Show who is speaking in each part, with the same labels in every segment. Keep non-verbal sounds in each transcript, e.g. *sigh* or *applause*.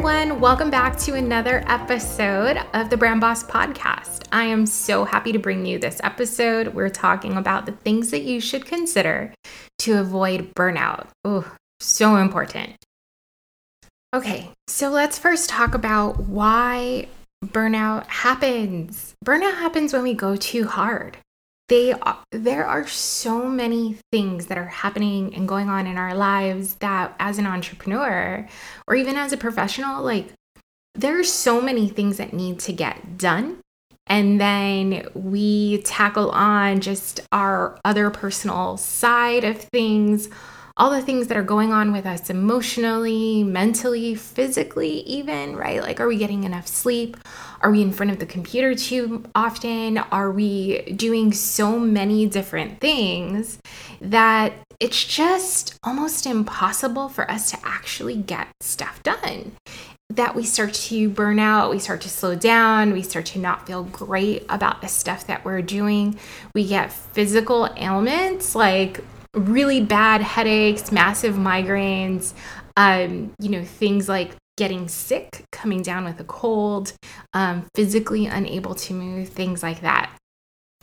Speaker 1: Everyone. Welcome back to another episode of the Brand Boss Podcast. I am so happy to bring you this episode. We're talking about the things that you should consider to avoid burnout. Oh, so important. Okay, so let's first talk about why burnout happens. Burnout happens when we go too hard they there are so many things that are happening and going on in our lives that as an entrepreneur or even as a professional like there are so many things that need to get done. And then we tackle on just our other personal side of things all the things that are going on with us emotionally, mentally, physically, even, right? Like, are we getting enough sleep? Are we in front of the computer too often? Are we doing so many different things that it's just almost impossible for us to actually get stuff done? That we start to burn out, we start to slow down, we start to not feel great about the stuff that we're doing. We get physical ailments like really bad headaches, massive migraines, um, you know, things like getting sick, coming down with a cold, um, physically unable to move, things like that.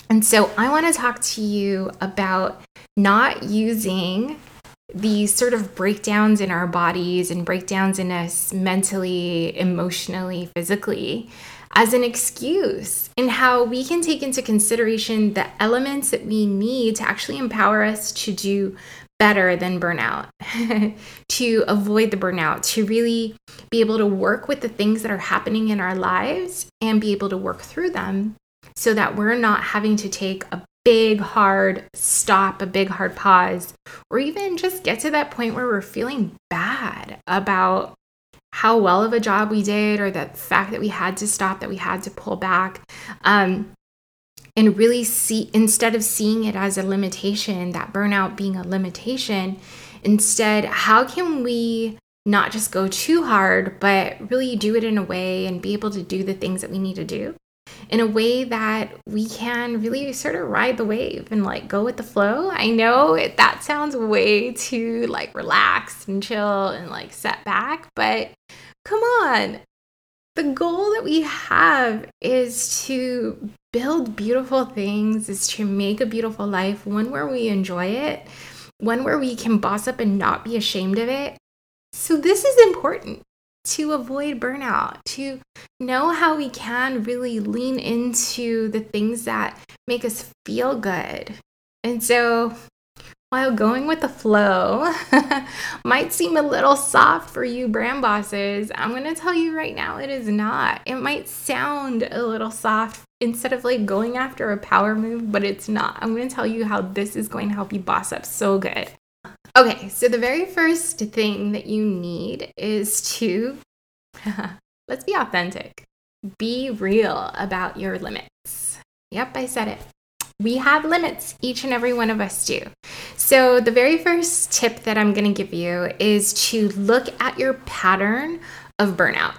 Speaker 1: And so I want to talk to you about not using these sort of breakdowns in our bodies and breakdowns in us mentally, emotionally, physically as an excuse and how we can take into consideration the elements that we need to actually empower us to do better than burnout, *laughs* to avoid the burnout, to really be able to work with the things that are happening in our lives and be able to work through them so that we're not having to take a big hard stop, a big hard pause, or even just get to that point where we're feeling bad about how well of a job we did or the fact that we had to stop, that we had to pull back. Um, and really see, instead of seeing it as a limitation, that burnout being a limitation, instead, how can we not just go too hard, but really do it in a way and be able to do the things that we need to do in a way that we can really sort of ride the wave and like go with the flow. I know it, that sounds way too like relaxed and chill and like set back, but come on. The goal that we have is to build beautiful things, is to make a beautiful life, one where we enjoy it, one where we can boss up and not be ashamed of it. So, this is important to avoid burnout, to know how we can really lean into the things that make us feel good. And so, while going with the flow *laughs* might seem a little soft for you brand bosses, I'm going to tell you right now it is not. It might sound a little soft instead of like going after a power move, but it's not. I'm going to tell you how this is going to help you boss up so good. Okay, so the very first thing that you need is to *laughs* let's be authentic. Be real about your limits. Yep, I said it. We have limits, each and every one of us do. So, the very first tip that I'm going to give you is to look at your pattern of burnout.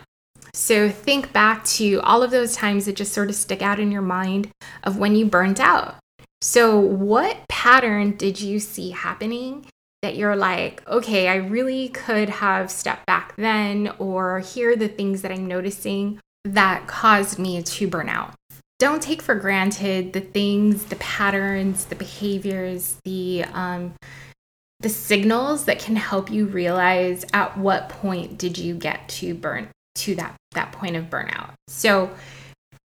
Speaker 1: So, think back to all of those times that just sort of stick out in your mind of when you burnt out. So, what pattern did you see happening that you're like, okay, I really could have stepped back then, or here are the things that I'm noticing that caused me to burn out. Don't take for granted the things, the patterns, the behaviors, the um, the signals that can help you realize at what point did you get to burn to that that point of burnout. So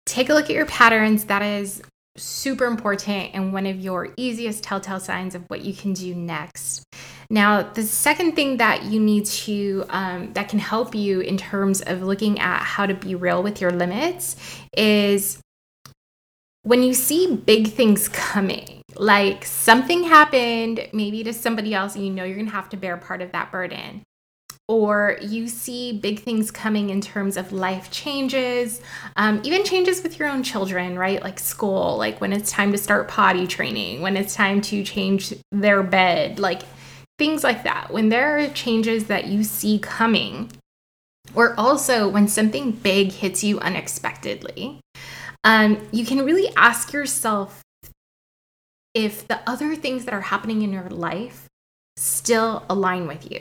Speaker 1: take a look at your patterns. That is super important and one of your easiest telltale signs of what you can do next. Now, the second thing that you need to, um, that can help you in terms of looking at how to be real with your limits is when you see big things coming, like something happened maybe to somebody else and you know you're to have to bear part of that burden or you see big things coming in terms of life changes, um, even changes with your own children, right? Like school, like when it's time to start potty training, when it's time to change their bed, like things like that. When there are changes that you see coming, or also when something big hits you unexpectedly, um, you can really ask yourself if the other things that are happening in your life still align with you.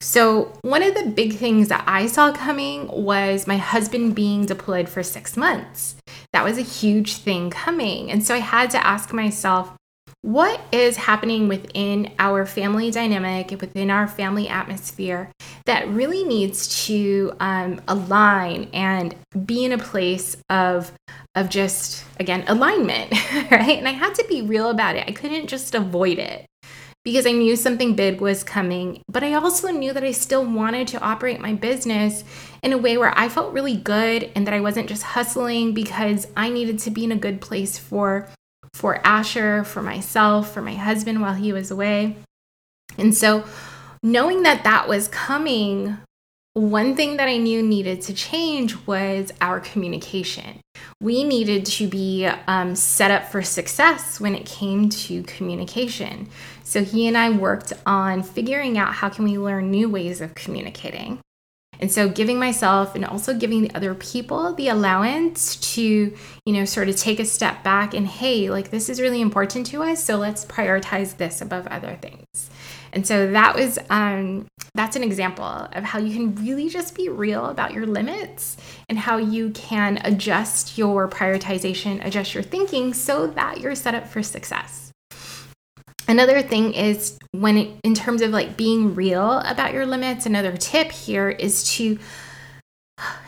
Speaker 1: So, one of the big things that I saw coming was my husband being deployed for six months. That was a huge thing coming. And so I had to ask myself, what is happening within our family dynamic, within our family atmosphere that really needs to um, align and be in a place of of just again alignment, *laughs* right? And I had to be real about it. I couldn't just avoid it because I knew something big was coming, but I also knew that I still wanted to operate my business in a way where I felt really good and that I wasn't just hustling because I needed to be in a good place for for Asher, for myself, for my husband while he was away. And so knowing that that was coming one thing that I knew needed to change was our communication. We needed to be um, set up for success when it came to communication. So he and I worked on figuring out how can we learn new ways of communicating. And so giving myself and also giving the other people the allowance to, you know, sort of take a step back and hey, like this is really important to us, so let's prioritize this above other things. And so that was um, that's an example of how you can really just be real about your limits and how you can adjust your prioritization, adjust your thinking so that you're set up for success. Another thing is when it, in terms of like being real about your limits, another tip here is to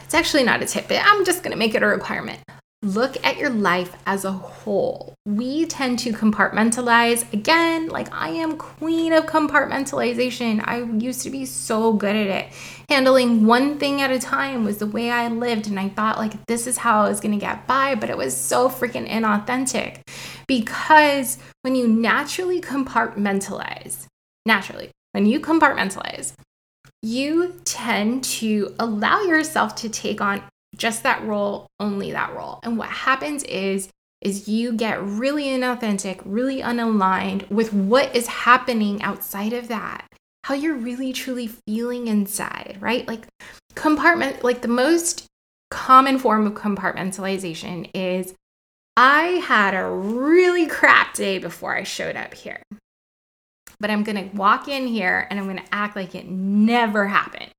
Speaker 1: it's actually not a tip, but I'm just going to make it a requirement look at your life as a whole. We tend to compartmentalize. Again, like I am queen of compartmentalization. I used to be so good at it. Handling one thing at a time was the way I lived and I thought like this is how I was going to get by, but it was so freaking inauthentic. Because when you naturally compartmentalize, naturally, when you compartmentalize, you tend to allow yourself to take on just that role, only that role. And what happens is is you get really inauthentic, really unaligned with what is happening outside of that. How you're really truly feeling inside, right? Like compartment like the most common form of compartmentalization is I had a really crap day before I showed up here. But I'm going to walk in here and I'm going to act like it never happened.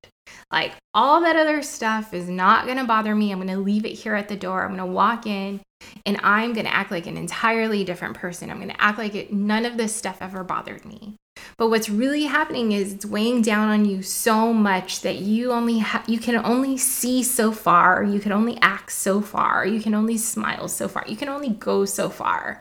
Speaker 1: Like all that other stuff is not going to bother me. I'm going to leave it here at the door. I'm going to walk in and I'm going to act like an entirely different person. I'm going to act like it, none of this stuff ever bothered me. But what's really happening is it's weighing down on you so much that you only ha- you can only see so far, you can only act so far, you can only smile so far, you can only go so far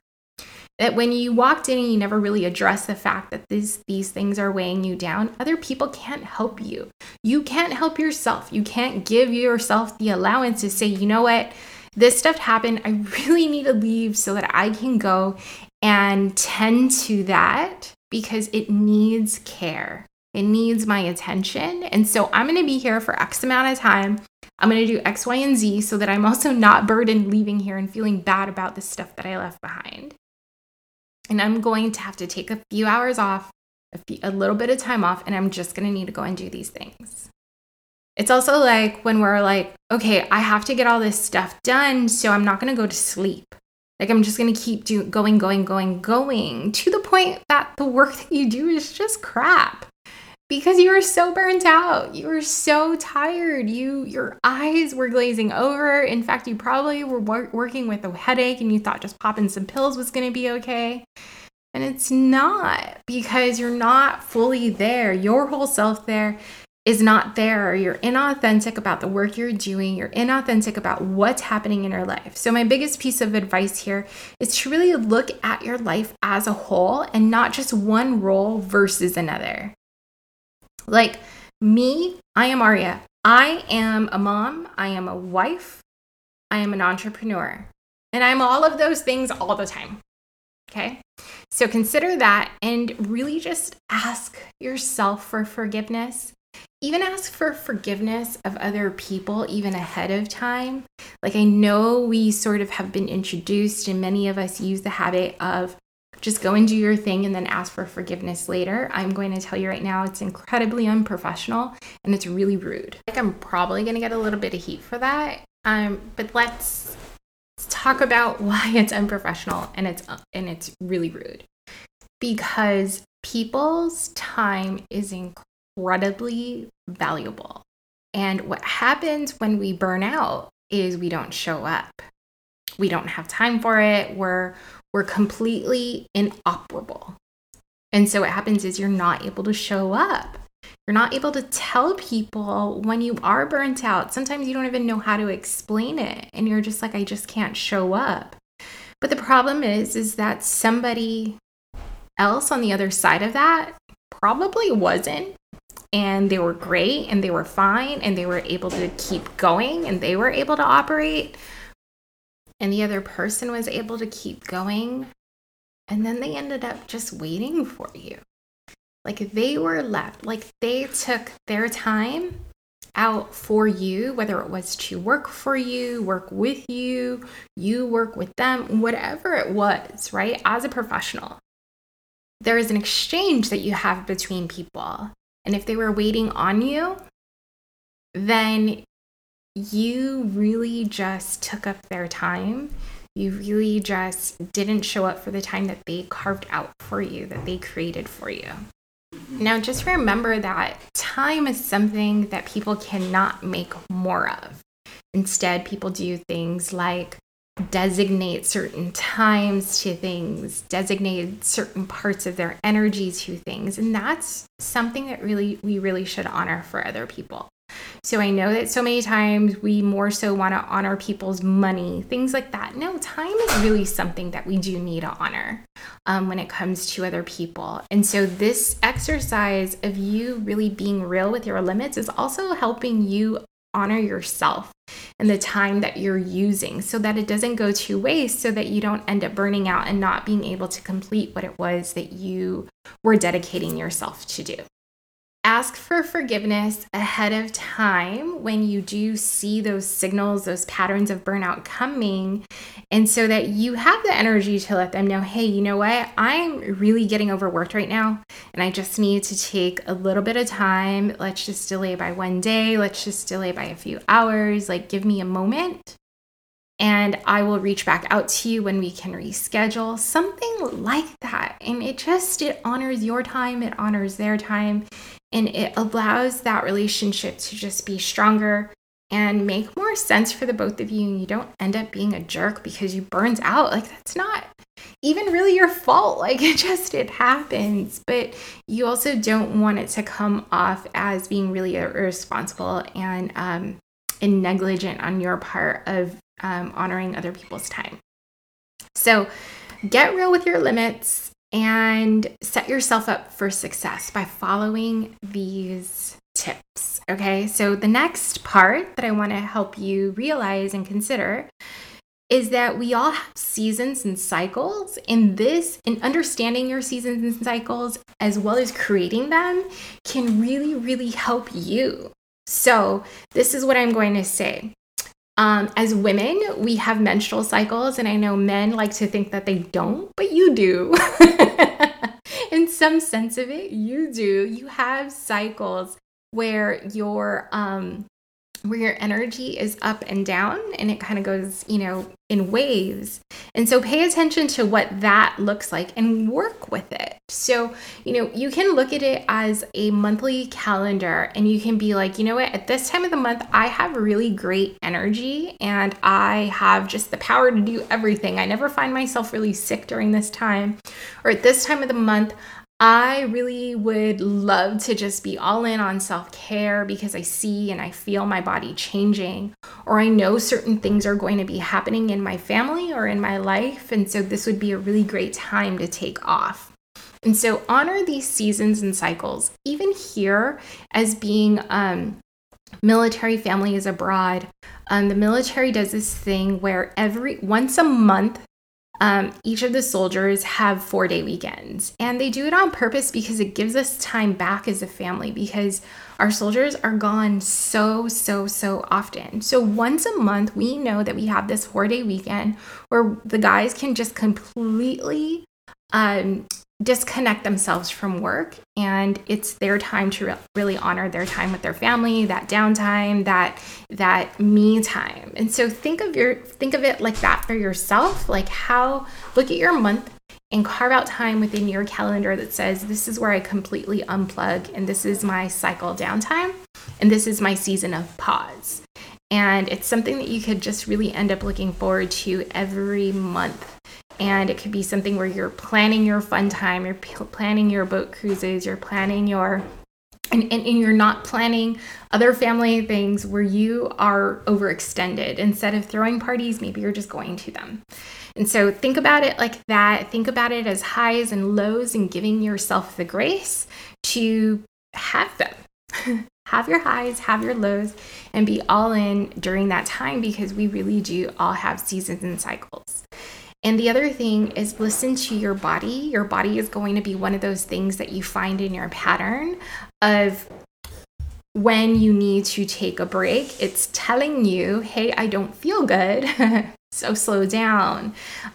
Speaker 1: that when you walked in and you never really addressed the fact that these these things are weighing you down other people can't help you. You can't help yourself. You can't give yourself the allowance to say you know what? This stuff happened. I really need to leave so that i can go and tend to that because it needs care. It needs my attention. And so i'm going to be here for x amount of time. I'm going to do X, Y, and Z so that I'm also not burdened leaving here and feeling bad about the stuff that I left behind and I'm going to have to take a few hours off, a, few, a little bit of time off, and I'm just going to need to go and do these things. It's also like when we're like, okay, I have to get all this stuff done, so I'm not going to go to sleep. Like I'm just going to keep do- going, going, going, going to the point that the work that you do is just crap because you were so burnt out. You were so tired. You your eyes were glazing over. In fact, you probably were wor- working with a headache and you thought just popping some pills was going to be okay. And it's not because you're not fully there, your whole self there is not there, you're inauthentic about the work you're doing, you're inauthentic about what's happening in your life. So, my biggest piece of advice here is to really look at your life as a whole and not just one role versus another. Like me, I am Aria. I am a mom, I am a wife, I am an entrepreneur, and I'm all of those things all the time. Okay. So consider that and really just ask yourself for forgiveness even ask for forgiveness of other people even ahead of time. Like, I know we sort of have been introduced, and many of us use the habit of just go and do your thing and then ask for forgiveness later. I'm going to tell you right now, it's incredibly unprofessional and it's really rude. Like, I'm probably going to get a little bit of heat for that. Um, but let's talk about *laughs* why it's unprofessional and it's and it's really rude because people's time is incredibly valuable. And what happens when we burn out is we don't show up. We don't have time for it. We're we're completely inoperable. And so what happens is you're not able to show up. You're not able to tell people when you are burnt out. Sometimes you don't even know how to explain it and you're just like I just can't show up. But the problem is is that somebody else on the other side of that probably wasn't and they were great and they were fine and they were able to keep going and they were able to operate and the other person was able to keep going and then they ended up just waiting for you. Like they were left like they took their time out for you whether it was to work for you work with you you work with them whatever it was right? As a professional there is an exchange that you have between people. And if they were waiting on you, then you really just took up their time. You really just didn't show up for the time that they carved out for you, that they created for you. Now, just remember that time is something that people cannot make more of. Instead, people do things like designate certain times to things, designate certain parts of their energy to things. And that's something that really we really should honor for other people. So I know that so many times we more so want to honor people's money, things like that. No, time is really something that we do need to honor um, when it comes to other people. And so this exercise of you really being real with your limits is also helping you honor yourself and the time that you're using so that it doesn't go to waste so that you don't end up burning out and not being able to complete what it was that you were dedicating yourself to do ask for forgiveness ahead of time when you do see those signals, those patterns of burnout coming. And so that you have the energy to let them know, hey, you know what? I'm really getting overworked right now. And I just need to take a little bit of time. Let's just delay by one day. Let's just delay by a few hours. Like, give me a moment and I will reach back out to you when we can reschedule something like that. And it just it honors your time, it honors their time, and it allows that relationship to just be stronger and make more sense for the both of you and you don't end up being a jerk because you burned out. Like that's not even really your fault. *laughs* Like it just it happens. But you also don't want it to come off as being really irresponsible and um and negligent on your part of um, honoring other people's time. So get real with your limits and set yourself up for success by following these tips. Okay, so the next part that I want to help you realize and consider is that we all have seasons and cycles and this in understanding your seasons and cycles as well as creating them can really really help you so this is what i'm going to say um, as women, we have menstrual cycles, and I know men like to think that they don't, but you do. *laughs* In some sense of it, you do. You have cycles where your um, where your energy is up and down and it kind of goes, you know, in waves. And so pay attention to what that looks like and work with it. So, you know, you can look at it as a monthly calendar and you can be like, you know what, at this time of the month, I have really great energy and I have just the power to do everything. I never find myself really sick during this time. Or at this time of the month, I really would love to just be all in on self care because I see and I feel my body changing, or I know certain things are going to be happening in my family or in my life. And so this would be a really great time to take off. And so honor these seasons and cycles, even here as being um, military families abroad. Um, the military does this thing where every once a month um, each of the soldiers have four day weekends. And they do it on purpose because it gives us time back as a family because our soldiers are gone so, so, so often. So once a month, we know that we have this four day weekend where the guys can just completely um, disconnect themselves from work and it's their time to re- really honor their time with their family that downtime that that me time. And so think of your think of it like that for yourself like how look at your month and carve out time within your calendar that says this is where i completely unplug and this is my cycle downtime and this is my season of pause. And it's something that you could just really end up looking forward to every month and it could be something where you're planning your fun time, you're planning your boat cruises, you're planning your and, and, and, you're not planning other family things where you are overextended. Instead of throwing parties, maybe you're just going to them. And so think about it like that. Think about it as highs and lows and giving yourself the grace to have them. *laughs* have your highs, have your lows, and be all in during that time because we really do all have seasons and cycles. And the other thing is listen to your body. Your body is going to be one of those things that you find in your pattern of when you need to take a break. It's telling you, hey, I don't feel good. *laughs* so slow down.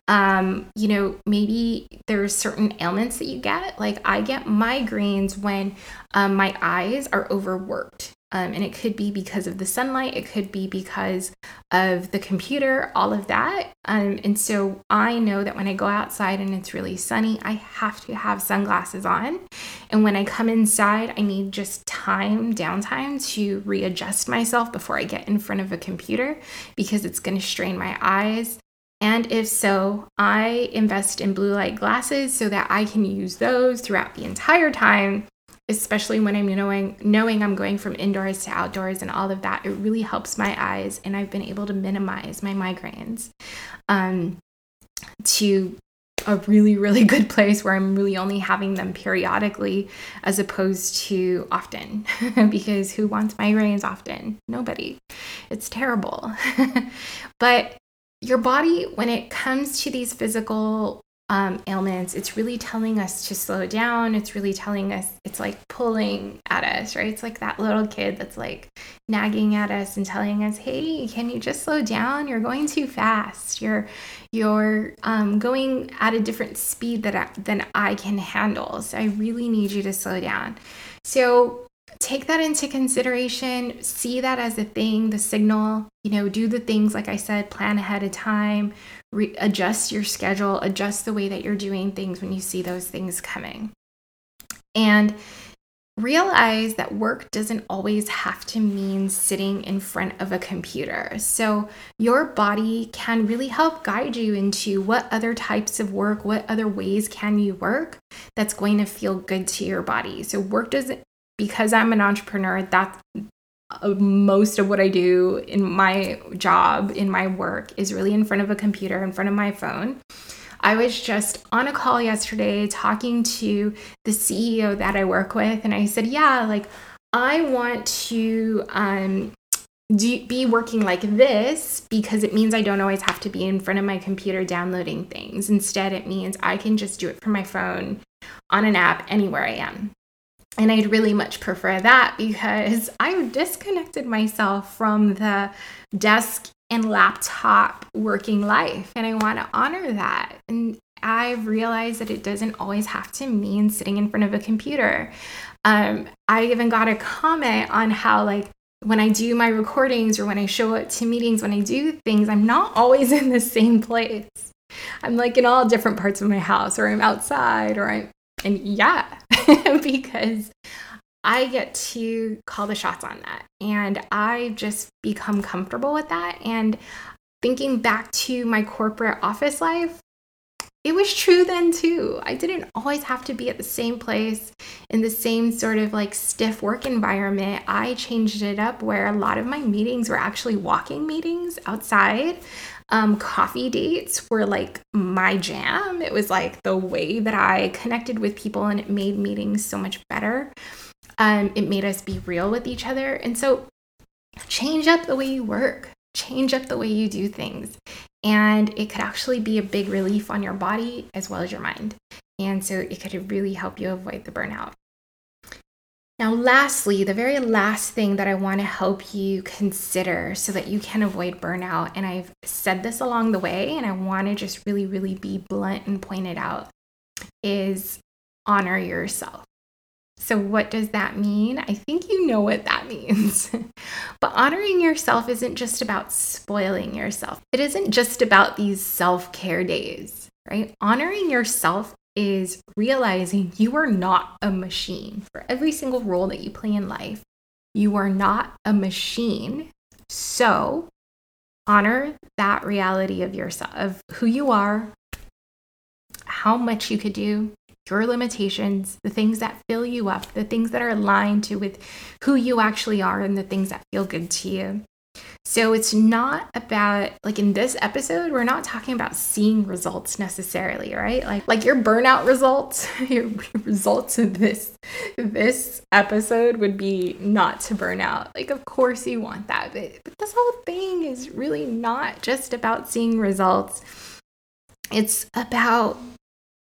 Speaker 1: Um, you know, maybe there's certain ailments that you get. Like I get migraines when um, my eyes are overworked. Um, and it could be because of the sunlight, it could be because of the computer, all of that. Um, and so I know that when I go outside and it's really sunny, I have to have sunglasses on. And when I come inside, I need just time, downtime to readjust myself before I get in front of a computer because it's going to strain my eyes. And if so, I invest in blue light glasses so that I can use those throughout the entire time especially when I'm knowing knowing I'm going from indoors to outdoors and all of that, it really helps my eyes, and I've been able to minimize my migraines um, to a really really *laughs* good place where I'm really only having them periodically as opposed to often *laughs* because who wants migraines often? Nobody. It's terrible. *laughs* but your body when it comes to these physical um, ailments, it's really telling us to slow down. It's really telling us, it's like pulling at us, right? It's like that little kid that's like nagging at us and telling us, hey, can you just slow down? You're going too fast. You're, you're um, going at a different speed that I, than I can handle. So I really need you to slow down. So take that into consideration see that as a thing the signal you know do the things like i said plan ahead of time re- adjust your schedule adjust the way that you're doing things when you see those things coming and realize that work doesn't always have to mean sitting in front of a computer. So, your body can really help guide you into what other types of work, what other ways can you work that's going to feel good to your body. So, work doesn't because I'm an entrepreneur, that's uh, most of what I do in my job, in my work, is really in front of a computer, in front of my phone. I was just on a call yesterday talking to the CEO that I work with, and I said, Yeah, like I want to um, do, be working like this because it means I don't always have to be in front of my computer downloading things. Instead, it means I can just do it from my phone on an app anywhere I am. And I'd really much prefer that because I've disconnected myself from the desk and laptop working life. And I want to honor that. And I've realized that it doesn't always have to mean sitting in front of a computer. Um, I even got a comment on how, like, when I do my recordings or when I show up to meetings, when I do things, I'm not *laughs* always in the same place. I'm like in all different parts of my house, or I'm outside, or I'm and yeah, *laughs* because I get to call the shots on that. And I just become comfortable with that. And thinking back to my corporate office life, it was true then too. I didn't always have to be at the same place in the same sort of like stiff work environment. I changed it up where a lot of my meetings were actually walking meetings outside. Um, coffee dates were like my jam. It was like the way that I connected with people and it made meetings so much better. Um, it made us be real with each other. And so change up the way you work, change up the way you do things. And it could actually be a big relief on your body as well as your mind. And so it could really help you avoid the burnout. Now, lastly, the very last thing that I want to help you consider so that you can avoid burnout, and I've said this along the way, and I want to just really, really be blunt and point it out, is honor yourself. So, what does that mean? I think you know what that *laughs* means. but honoring yourself isn't just about spoiling yourself, it isn't just about these self care days, right? Honoring yourself is realizing you are not a machine for every single role that you play in life. You are not a machine. So, honor that reality of yourself, of who you are, how much you could do, your limitations, the things that fill you up, the things that are aligned to with who you actually are and the things that feel good to you. So it's not about like in this episode we're not talking about seeing results necessarily, right? Like like your burnout results, *laughs* your results of this this episode would be not to burn out. Like of course you want that, but, but this whole thing is really not just about seeing results. It's about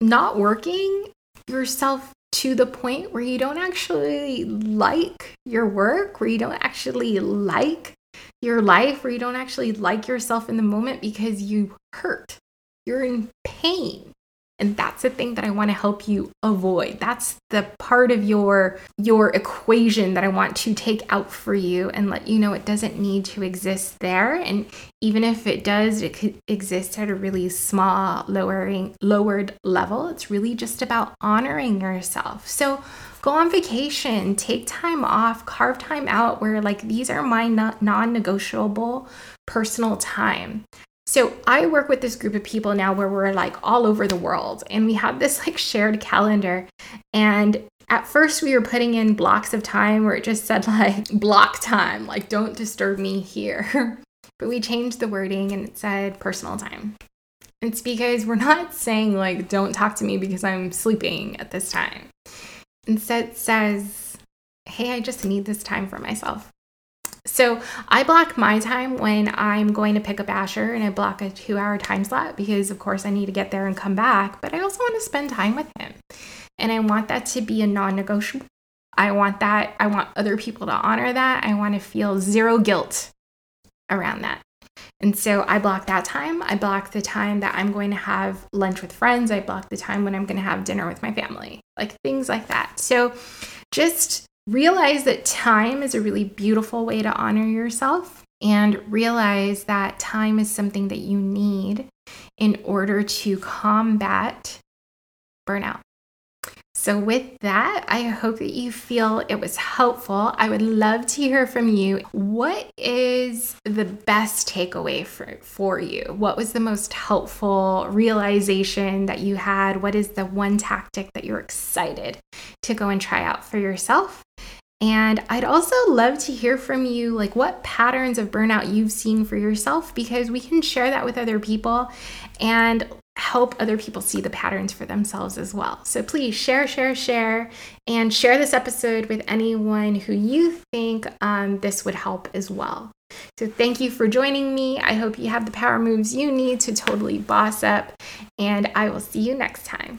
Speaker 1: not working yourself to the point where you don't actually like your work, where you don't actually like your life, where you don't actually like yourself in the moment because you hurt. You're in pain. And that's the thing that I want to help you avoid. That's the part of your your equation that I want to take out for you and let you know it doesn't need to exist there. And even if it does, it could exist at a really small, lowering lowered level. It's really just about honoring yourself. So go on vacation, take time off, carve time out where like these are my non-negotiable personal time. So I work with this group of people now where we're like all over the world and we have this like shared calendar. And at first we were putting in blocks of time where it just said like *laughs* block time, like don't disturb me here. *laughs* but we changed the wording and it said personal time. It's because we're not saying like don't talk to me because I'm sleeping at this time. Instead says, hey, I just need this time for myself. So I block my time when I'm going to pick up Asher and I block a two hour time slot because, of course, I need to get there and come back, but I also want to spend time with him. And I want that to be a non negotiable. I want that. I want other people to honor that. I want to feel zero guilt around that. And so I block that time. I block the time that I'm going to have lunch with friends. I block the time when I'm going to have dinner with my family, like things like that. So just realize that time is a really beautiful way to honor yourself and realize that time is something that you need in order to combat burnout. So, with that, I hope that you feel it was helpful. I would love to hear from you. What is the best takeaway for, for you? What was the most helpful realization that you had? What is the one tactic that you're excited to go and try out for yourself? And I'd also love to hear from you, like what patterns of burnout you've seen for yourself, because we can share that with other people and help other people see the patterns for themselves as well. So please share, share, share, and share this episode with anyone who you think um, this would help as well. So thank you for joining me. I hope you have the power moves you need to totally boss up, and I will see you next time.